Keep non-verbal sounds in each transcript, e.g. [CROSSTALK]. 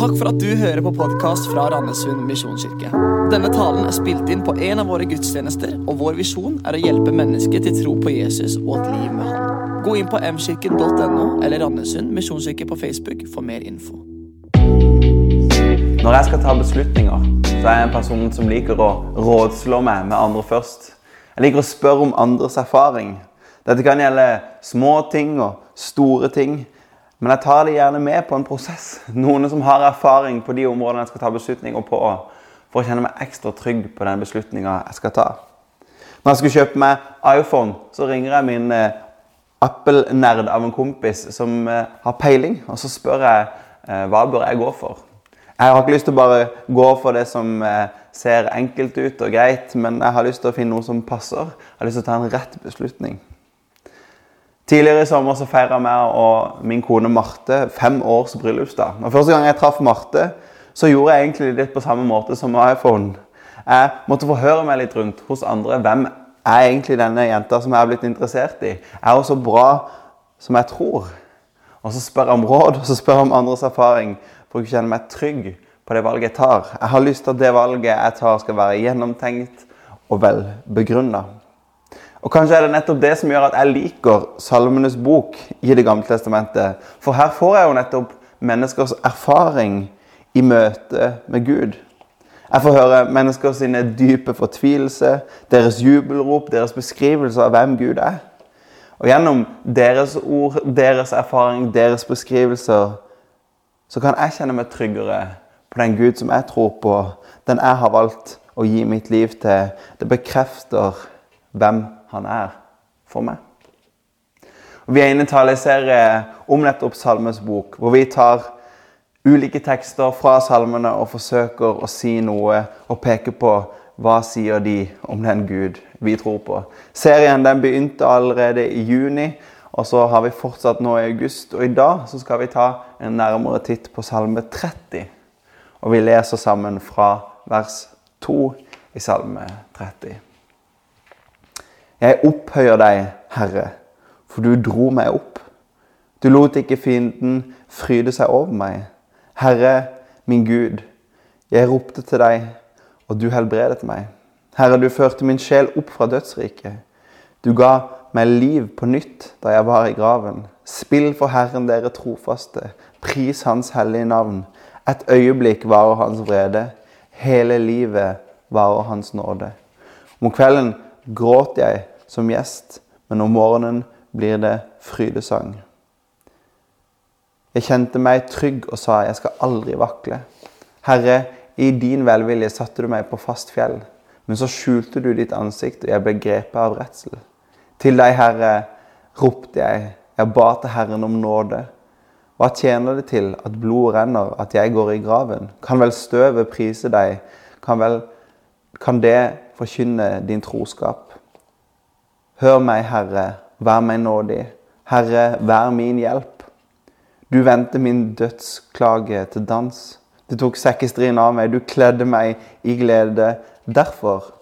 Takk for at du hører på podkast fra Randesund misjonskirke. Denne talen er spilt inn på en av våre gudstjenester, og vår visjon er å hjelpe mennesker til tro på Jesus og et liv med Han. Gå inn på mkirken.no eller Randesund misjonskirke på Facebook for mer info. Når jeg skal ta beslutninger, så er jeg en person som liker å rådslå meg med andre først. Jeg liker å spørre om andres erfaring. Dette kan gjelde små ting og store ting. Men jeg tar det gjerne med på en prosess. [LAUGHS] Noen som har erfaring på de områdene jeg skal ta beslutninger på, for å kjenne meg ekstra trygg på den beslutninga jeg skal ta. Når jeg skal kjøpe meg iPhone, så ringer jeg min eh, Apple-nerd av en kompis som eh, har peiling, og så spør jeg eh, hva bør jeg gå for. Jeg har ikke lyst til å bare gå for det som ser enkelt ut og greit, men jeg har lyst til å finne noe som passer. Jeg har lyst til å ta en rett beslutning. Tidligere i sommer så feira jeg og min kone Marte fem års bryllupsdag. Og Første gang jeg traff Marte, så gjorde jeg egentlig litt på samme måte som med iPhone. Jeg måtte forhøre meg litt rundt hos andre. Hvem er egentlig denne jenta som jeg har blitt interessert i? Er hun så bra som jeg tror? Og så spør jeg om råd, og så spør jeg om andres erfaring for å kjenne meg trygg på det valget jeg tar. Jeg har lyst til at det valget jeg tar, skal være gjennomtenkt og vel begrunna. Og Kanskje er det nettopp det som gjør at jeg liker Salmenes bok i Det gamle testamentet. For her får jeg jo nettopp menneskers erfaring i møte med Gud. Jeg får høre mennesker sine dype fortvilelse, deres jubelrop, deres beskrivelse av hvem Gud er. Og gjennom deres ord, deres erfaring, deres beskrivelser, så kan jeg kjenne meg tryggere på den Gud som jeg tror på, den jeg har valgt å gi mitt liv til. Det bekrefter hvem han er for meg. Og vi er inne i taleserie om nettopp Salmes bok, hvor vi tar ulike tekster fra salmene og forsøker å si noe og peke på hva sier de om den Gud vi tror på. Serien den begynte allerede i juni, og så har vi fortsatt nå i august. Og i dag så skal vi ta en nærmere titt på Salme 30. Og vi leser sammen fra vers 2 i Salme 30. Jeg opphøyer deg, Herre, for du dro meg opp. Du lot ikke fienden fryde seg over meg. Herre, min Gud, jeg ropte til deg, og du helbredet meg. Herre, du førte min sjel opp fra dødsriket. Du ga meg liv på nytt da jeg var i graven. Spill for Herren dere trofaste, pris Hans hellige navn. Et øyeblikk varer Hans vrede, hele livet varer Hans nåde. Om kvelden gråt jeg som gjest, men om morgenen blir det frydesang. Jeg kjente meg trygg og sa, jeg skal aldri vakle. Herre, i din velvilje satte du meg på fast fjell, men så skjulte du ditt ansikt, og jeg ble grepet av redsel. Til deg, Herre, ropte jeg, jeg ba til Herren om nåde. Hva tjener det til at blodet renner, at jeg går i graven? Kan vel støvet prise deg? Kan, vel, kan det forkynne din troskap? Hør meg, Herre, vær meg nådig. Herre, vær min hjelp. Du vendte min dødsklage til dans. Du tok sekkestrien av meg, du kledde meg i glede. Derfor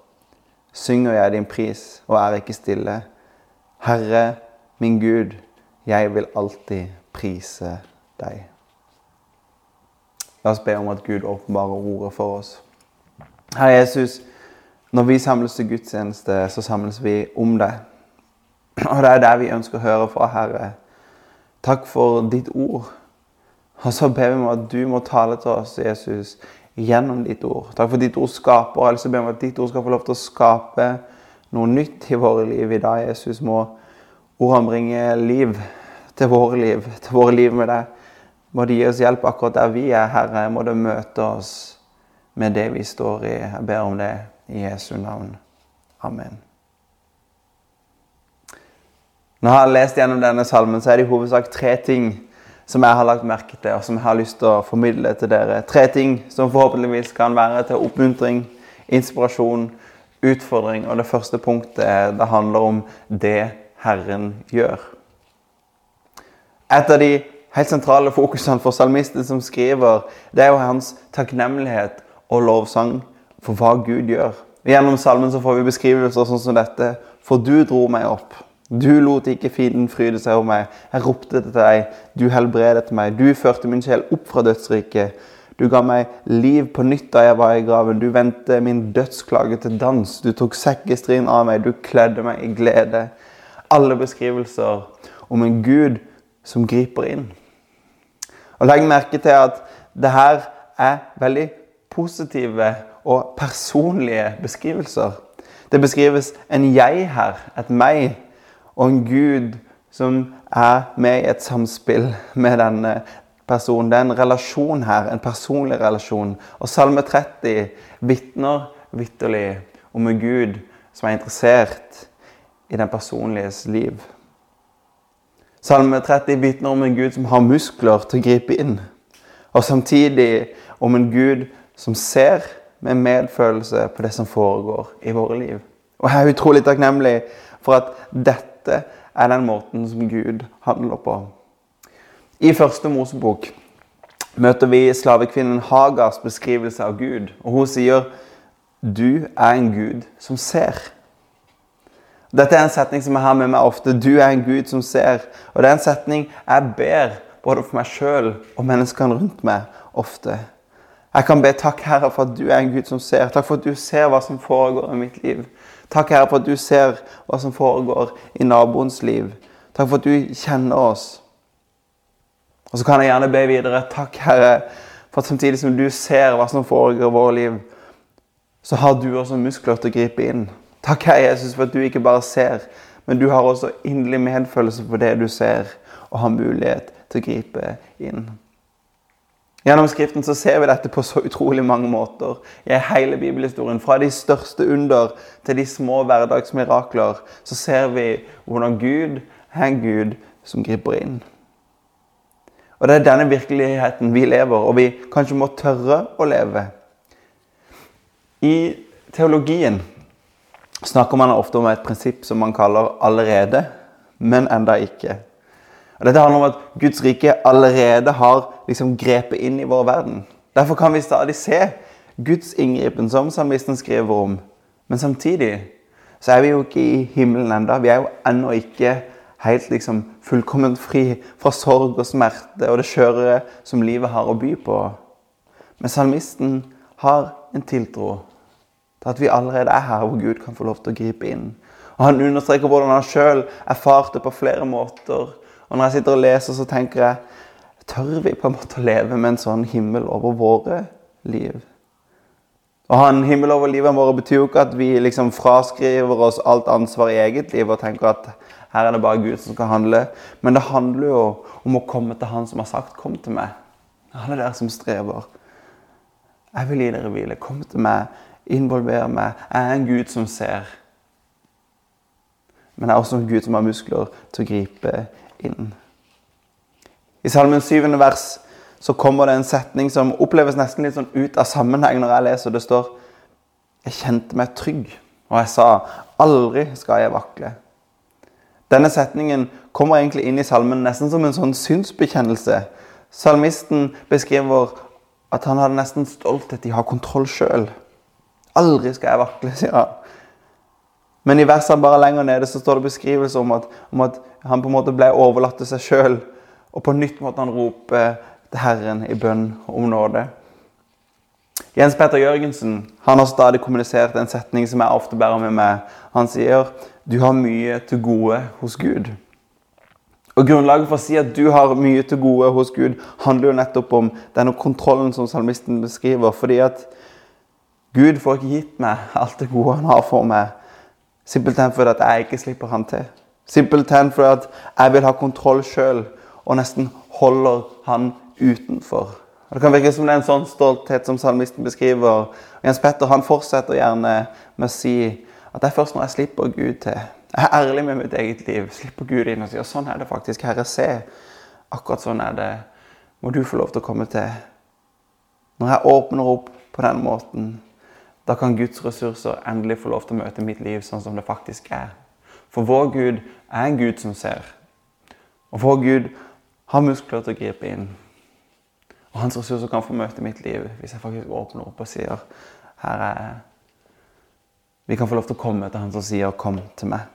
synger jeg din pris og er ikke stille. Herre, min Gud, jeg vil alltid prise deg. La oss be om at Gud åpenbarer ordet for oss. Herre Jesus, når vi samles til gudstjeneste, så samles vi om deg. Og det er det vi ønsker å høre fra Herre. Takk for ditt ord. Og så ber vi om at du må tale til oss, Jesus, gjennom ditt ord. Takk for ditt ord skaper. Og så ber vi om at ditt ord skal få lov til å skape noe nytt i våre liv i dag. Jesus må ordene bringe liv til våre liv, til våre liv med deg. Må det gi oss hjelp akkurat der vi er, Herre. Må det møte oss med det vi står i. Jeg ber om det i Jesu navn. Amen. Når jeg har lest gjennom denne salmen, så er det i hovedsak tre ting som jeg har lagt merke til, og som jeg har lyst til å formidle til dere. Tre ting som forhåpentligvis kan være til oppmuntring, inspirasjon, utfordring. Og det første punktet det handler om det Herren gjør. Et av de helt sentrale fokusene for salmisten som skriver, det er jo hans takknemlighet og lovsang for hva Gud gjør. Gjennom salmen så får vi beskrivelser sånn som dette. For du dro meg opp. Du lot ikke fienden fryde seg over meg. Jeg ropte til deg. Du helbredet meg. Du førte min sjel opp fra dødsriket. Du ga meg liv på nytt da jeg var i graven. Du vendte min dødsklage til dans. Du tok sekkestrien av meg. Du kledde meg i glede. Alle beskrivelser om en Gud som griper inn. Og Legg merke til at det her er veldig positive og personlige beskrivelser. Det beskrives en jeg her, et meg, og en Gud som er med i et samspill med denne personen. Det er en relasjon her, en personlig relasjon. Og Salme 30 vitner vitterlig om en Gud som er interessert i den personliges liv. Salme 30 vitner om en Gud som har muskler til å gripe inn. Og samtidig om en Gud som ser med medfølelse på det som foregår i våre liv. Og jeg er utrolig takknemlig for at dette er den måten som Gud handler på. I første Mosebok møter vi slavekvinnen Hagas beskrivelse av Gud. Og hun sier, 'Du er en Gud som ser'. Dette er en setning som jeg har med meg ofte. 'Du er en Gud som ser'. Og det er en setning jeg ber både for meg sjøl og menneskene rundt meg ofte. Jeg kan be takk, Herre, for at du er en Gud som ser. Takk for at du ser hva som foregår i mitt liv. Takk, Herre, for at du ser hva som foregår i naboens liv. Takk for at du kjenner oss. Og så kan jeg gjerne be videre. Takk, Herre, for at samtidig som du ser hva som foregår i vårt liv, så har du også muskler til å gripe inn. Takk, Herre Jesus, for at du ikke bare ser, men du har også inderlig medfølelse for det du ser, og har mulighet til å gripe inn. Gjennom Skriften så ser vi dette på så utrolig mange måter. I hele bibelhistorien, fra de største under til de små hverdagsmirakler, så ser vi hvordan Gud er en Gud som griper inn. Og Det er denne virkeligheten vi lever, og vi kanskje må tørre å leve. I teologien snakker man ofte om et prinsipp som man kaller 'allerede', men enda ikke. Og Dette handler om at Guds rike allerede har liksom grepet inn i vår verden. Derfor kan vi stadig se Guds inngripen, som salmisten skriver om. Men samtidig så er vi jo ikke i himmelen enda. Vi er jo ennå ikke helt liksom fullkomment fri fra sorg og smerte og det skjøre som livet har å by på. Men salmisten har en tiltro til at vi allerede er her hvor Gud kan få lov til å gripe inn. Og Han understreker hvordan han sjøl erfarte på flere måter og når jeg sitter og leser, så tenker jeg Tør vi på en måte å leve med en sånn himmel over våre liv? Å ha en himmel over livet vårt betyr jo ikke at vi liksom fraskriver oss alt ansvar i eget liv og tenker at her er det bare Gud som skal handle. Men det handler jo om å komme til Han som har sagt 'kom til meg'. Alle dere som strever. Jeg vil gi dere hvile. Kom til meg. Involver meg. Jeg er en Gud som ser. Men jeg er også en Gud som har muskler til å gripe inn. I salmen 7. vers så kommer det en setning som oppleves nesten litt sånn ut av sammenheng når jeg leser. Det står Jeg kjente meg trygg, og jeg sa aldri skal jeg vakle. Denne setningen kommer egentlig inn i salmen nesten som en sånn synsbekjennelse. Salmisten beskriver at han hadde nesten stolthet i å ha kontroll sjøl. Aldri skal jeg vakle, sier han. Men i versene bare lenger nede så står det beskrivelse om at, om at han på en måte ble overlatt til seg sjøl. Og på nytt måtte han rope til Herren i bønn om nåde. Jens Petter Jørgensen han har stadig kommunisert en setning som jeg ofte bærer med meg. Han sier du har mye til gode hos Gud. Og Grunnlaget for å si at du har mye til gode hos Gud, handler jo nettopp om denne kontrollen som salmisten beskriver. Fordi at Gud får ikke gitt meg alt det gode han har for meg, Simpelthen fordi at jeg ikke slipper han til. Simpelthen fordi at jeg vil ha kontroll sjøl og nesten holder han utenfor. Det kan virke som det er en sånn stolthet som salmisten beskriver. Og Jens Petter han fortsetter gjerne med å si at det er først når jeg slipper Gud til. Jeg er ærlig med mitt eget liv. Slipper Gud inn og sier sånn er det faktisk. Herre, se. Akkurat sånn er det. Må du få lov til å komme til. Når jeg åpner opp på den måten, da kan Guds ressurser endelig få lov til å møte mitt liv sånn som det faktisk er. For vår Gud er en Gud som ser. Og vår Gud har muskler til å gripe inn. Og hans ressurser kan få møte mitt liv hvis jeg faktisk åpner opp og sier her er jeg. Vi kan få lov til å komme til han som sier 'kom til meg'.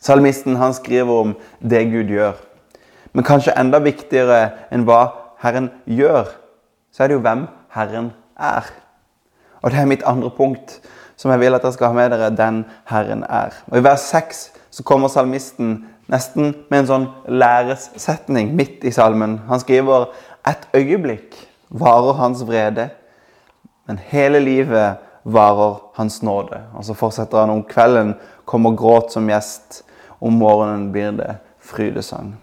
Salmisten han skriver om det Gud gjør. Men kanskje enda viktigere enn hva Herren gjør, så er det jo hvem Herren er. Og det er mitt andre punkt som jeg vil at dere skal ha med dere. Den Herren er. Og I vers 6 så kommer salmisten nesten med en sånn læresetning midt i salmen. Han skriver et øyeblikk varer hans vrede, men hele livet varer hans nåde. Og så fortsetter han om kvelden kommer gråt som gjest, om morgenen blir det frydesang.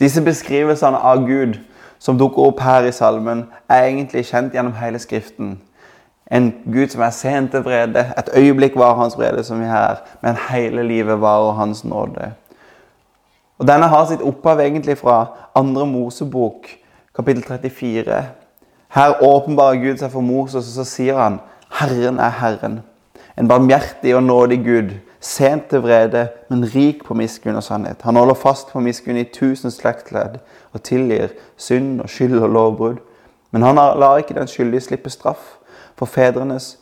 Disse beskrivelsene av Gud som dukker opp her i salmen, er egentlig kjent gjennom hele Skriften. En Gud som er sent til vrede. Et øyeblikk var hans vrede, som vi her, men hele livet varer hans nåde. Og Denne har sitt opphav egentlig fra andre Mosebok, kapittel 34. Her åpenbarer Gud seg for Moses, og så sier han Herren er Herren. En barmhjertig og nådig Gud sent til vrede, men rik på miskunn og sannhet. Han holder fast på miskunn i tusen slektsledd og tilgir synd og skyld og lovbrudd. Men han lar ikke den skyldige slippe straff. For fedrenes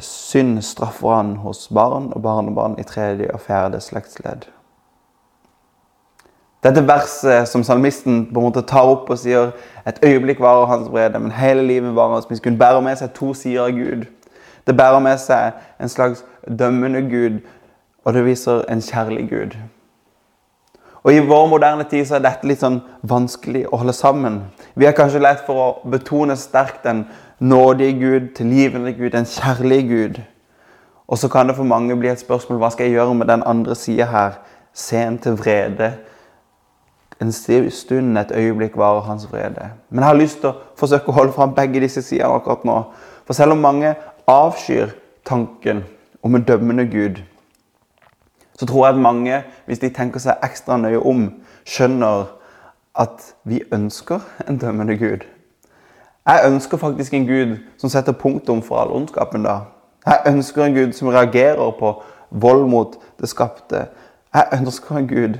synd straffer han hos barn og barnebarn i tredje og fjerde slektsledd. Dette verset som salmisten på en måte tar opp og sier et øyeblikk varer hans vrede, men hele livet varer hans miskunn, bærer med seg to sider av Gud. Det bærer med seg en slags dømmende Gud og det viser en kjærlig Gud. Og I vår moderne tid så er dette litt sånn vanskelig å holde sammen. Vi har kanskje lett for å betone sterkt den nådige Gud, tilgivende Gud, den kjærlige Gud. Og så kan det for mange bli et spørsmål hva skal jeg gjøre med den andre sida her. Sen til vrede. En stund, et øyeblikk varer hans vrede. Men jeg har lyst til å forsøke å holde fram begge disse sidene akkurat nå. For selv om mange avskyr tanken om en dømmende Gud, så tror jeg at mange, hvis de tenker seg ekstra nøye om, skjønner at vi ønsker en dømmende Gud. Jeg ønsker faktisk en Gud som setter punktum for all ondskapen. da. Jeg ønsker en Gud som reagerer på vold mot det skapte. Jeg ønsker en Gud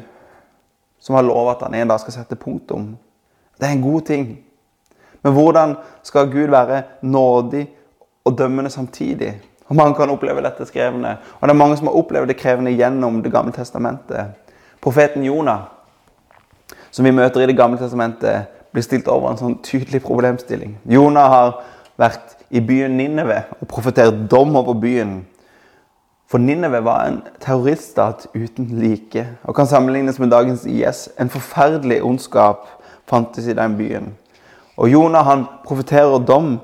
som har lovet at han en dag skal sette punktum. Det er en god ting. Men hvordan skal Gud være nådig og dømmende samtidig? Og man kan oppleve dette skrevne. Og det er mange som har opplevd det krevende gjennom Det gamle testamentet. Profeten Jonah, som vi møter i Det gamle testamentet, blir stilt over en sånn tydelig problemstilling. Jonah har vært i byen Ninneve og profetert dom over byen. For Ninneve var en terroriststat uten like og kan sammenlignes med dagens IS. En forferdelig ondskap fantes i den byen. Og Jonah han profeterer dom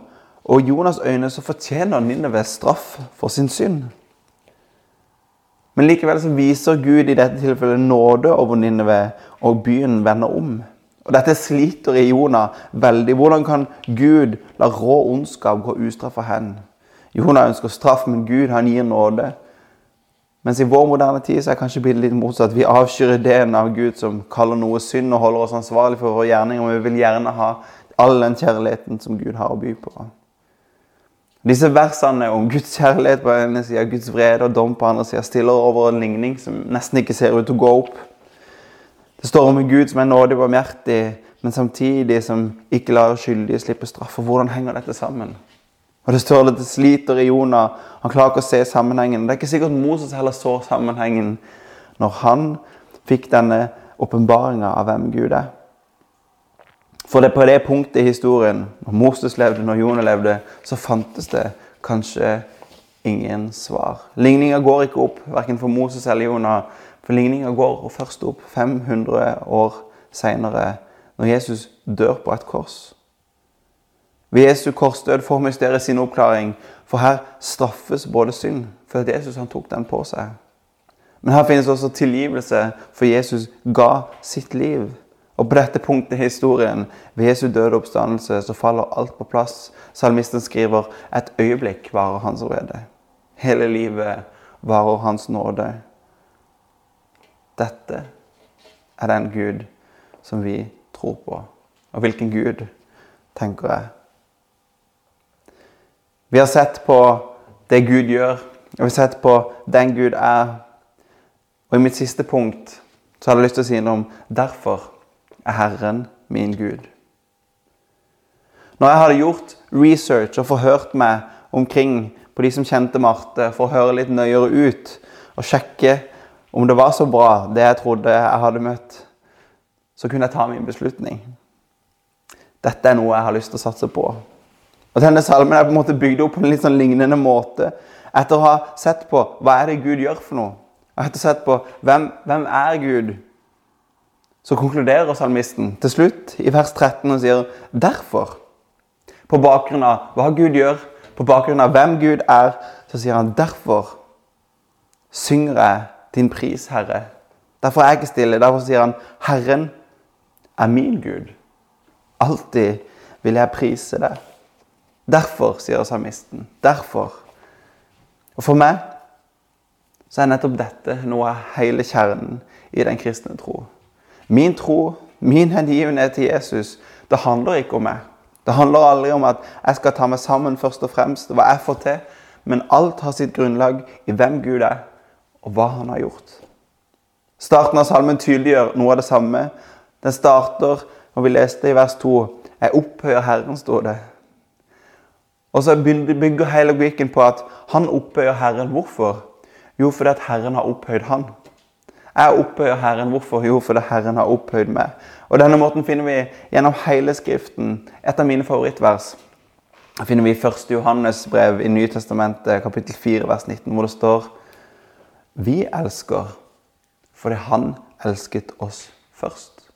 og i Jonas' øyne så fortjener Ninneve straff for sin synd. Men likevel så viser Gud i dette tilfellet nåde over Ninneve, og byen vender om. Og Dette sliter i Jonah veldig. Hvordan kan Gud la rå ondskap gå ustraffa hen? Jonah ønsker straff, men Gud han gir nåde. Mens i vår moderne tid så er kanskje blitt litt motsatt. Vi avskyr ideen av Gud som kaller noe synd og holder oss ansvarlig for våre gjerninger. Men vi vil gjerne ha all den kjærligheten som Gud har å by på. Disse versene om Guds kjærlighet på ene sida, Guds vrede og dom på andre sida, stiller over en ligning som nesten ikke ser ut til å gå opp. Det står om en Gud som er nådig og barmhjertig, men samtidig som ikke lar skyldige slippe straff. Og hvordan henger dette sammen? Og Det står at det sliter i Jonah. Han klarer ikke å se sammenhengen. Det er ikke sikkert Moses heller så sammenhengen når han fikk denne åpenbaringa av hvem Gud er. For det på det punktet i historien, når Moses levde, når Jonah levde, så fantes det kanskje ingen svar. Ligninga går ikke opp, verken for Moses eller Jonah. For ligninga går først opp 500 år seinere, når Jesus dør på et kors. Ved Jesu korsdød får mysteriet sin oppklaring, for her straffes både synd, for at Jesus han tok den på seg. Men her finnes også tilgivelse, for Jesus ga sitt liv. Og på dette punktet i historien, ved Jesu døde oppstandelse, så faller alt på plass. Salmisten skriver et øyeblikk varer hans vrede. Hele livet varer hans nåde. Dette er den Gud som vi tror på. Og hvilken Gud, tenker jeg. Vi har sett på det Gud gjør, og vi har sett på den Gud er. Og i mitt siste punkt så har jeg lyst til å si noe om derfor er Herren min Gud. Når jeg hadde gjort research og forhørt meg omkring på de som kjente Marte, for å høre litt nøyere ut og sjekke om det var så bra, det jeg trodde jeg hadde møtt, så kunne jeg ta min beslutning. dette er noe jeg har lyst til å satse på. Og Denne salmen er på en måte bygd opp på en litt sånn lignende måte. Etter å ha sett på hva er det Gud gjør for noe, og etter å ha sett på hvem, hvem er Gud, så konkluderer salmisten til slutt i vers 13 og sier derfor. På bakgrunn av hva Gud gjør, på bakgrunn av hvem Gud er, så sier han derfor synger jeg din pris, Herre. Derfor er jeg ikke stille. Derfor sier han Herren er min Gud. Alltid vil jeg prise deg. Derfor, sier salmisten. Derfor. Og for meg så er nettopp dette noe av hele kjernen i den kristne tro. Min tro, min hengivenhet til Jesus, det handler ikke om meg. Det handler aldri om at jeg skal ta meg sammen først og fremst, hva jeg får til. Men alt har sitt grunnlag i hvem Gud er, og hva han har gjort. Starten av salmen tydeliggjør noe av det samme. Den starter, og vi leste i vers 2, 'Jeg opphøyer Herren', sto det. Og så bygger hele logikken på at han opphøyer Herren. Hvorfor? Jo, fordi at Herren har opphøyd han. Jeg opphøyer Herren. Hvorfor? Jo, fordi Herren har opphøyd meg. Og Denne måten finner vi gjennom hele Skriften. Et av mine favorittvers finner vi i 1. Johannes brev i Nytestamentet, kapittel 4, vers 19, hvor det står Vi elsker fordi Han elsket oss først.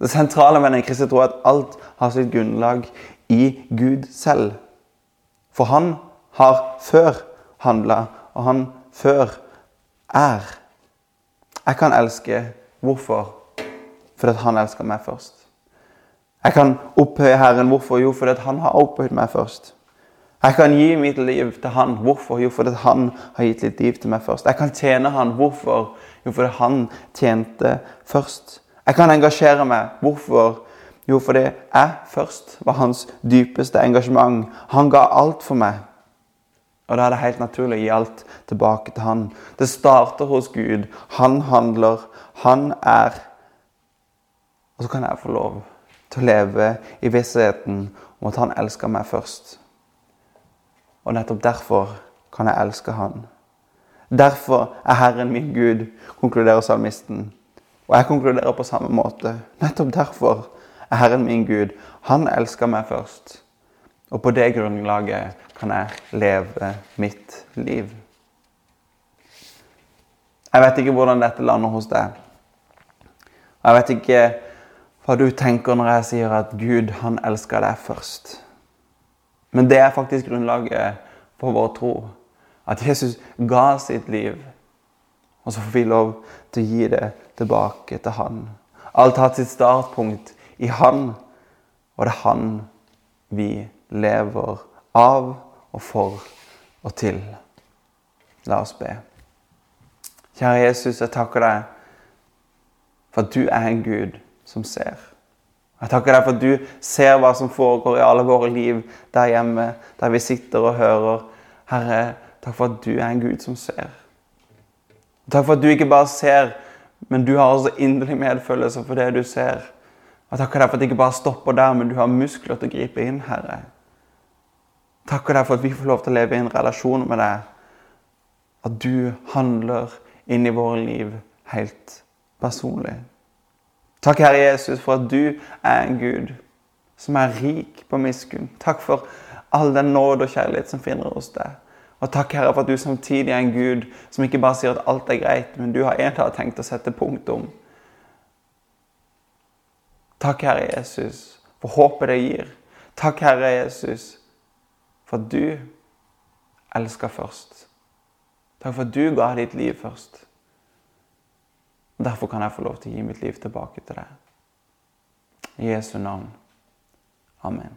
Det sentrale med den kristne tro er at alt har sitt grunnlag i Gud selv. For han har før handla, og han før er. Jeg kan elske. Hvorfor? Fordi han elsker meg først. Jeg kan opphøye Herren. Hvorfor? Jo, fordi han har opphøyd meg først. Jeg kan gi mitt liv til han. Hvorfor? Jo, fordi han har gitt litt liv til meg først. Jeg kan tjene han. Hvorfor? Jo, fordi han tjente først. Jeg kan engasjere meg. Hvorfor? Jo, fordi jeg først var hans dypeste engasjement. Han ga alt for meg. Og da er det helt naturlig å gi alt tilbake til han. Det starter hos Gud. Han handler. Han er. Og så kan jeg få lov til å leve i vissheten om at han elsker meg først. Og nettopp derfor kan jeg elske han. Derfor er Herren min Gud, konkluderer salmisten. Og jeg konkluderer på samme måte. Nettopp derfor er Herren min Gud. Han elsker meg først. Og på det grunnlaget kan jeg leve mitt liv. Jeg vet ikke hvordan dette lander hos deg. Jeg vet ikke hva du tenker når jeg sier at Gud, han elsker deg først. Men det er faktisk grunnlaget for vår tro. At Jesus ga sitt liv, og så får vi lov til å gi det tilbake til Han. Alt har sitt startpunkt i Han, og det er Han vi lever av og for og til. La oss be. Kjære Jesus, jeg takker deg for at du er en Gud som ser. Jeg takker deg for at du ser hva som foregår i alle våre liv der hjemme, der vi sitter og hører. Herre, takk for at du er en Gud som ser. Takk for at du ikke bare ser, men du har også inderlig medfølelse for det du ser. Jeg takker deg for at det ikke bare stopper der, men du har muskler til å gripe inn, Herre. Takker deg for at vi får lov til å leve i en relasjon med deg. At du handler inn i våre liv helt personlig. Takk, Herre Jesus, for at du er en Gud som er rik på miskunn. Takk for all den nåde og kjærlighet som finner hos deg. Og takk, Herre, for at du samtidig er en Gud som ikke bare sier at alt er greit, men du har en dag tenkt å sette punktum. Takk, Herre Jesus, for håpet det gir. Takk, Herre Jesus, for at du elsker først. Takk for at du ga ditt liv først. Derfor kan jeg få lov til å gi mitt liv tilbake til deg. I Jesu navn. Amen.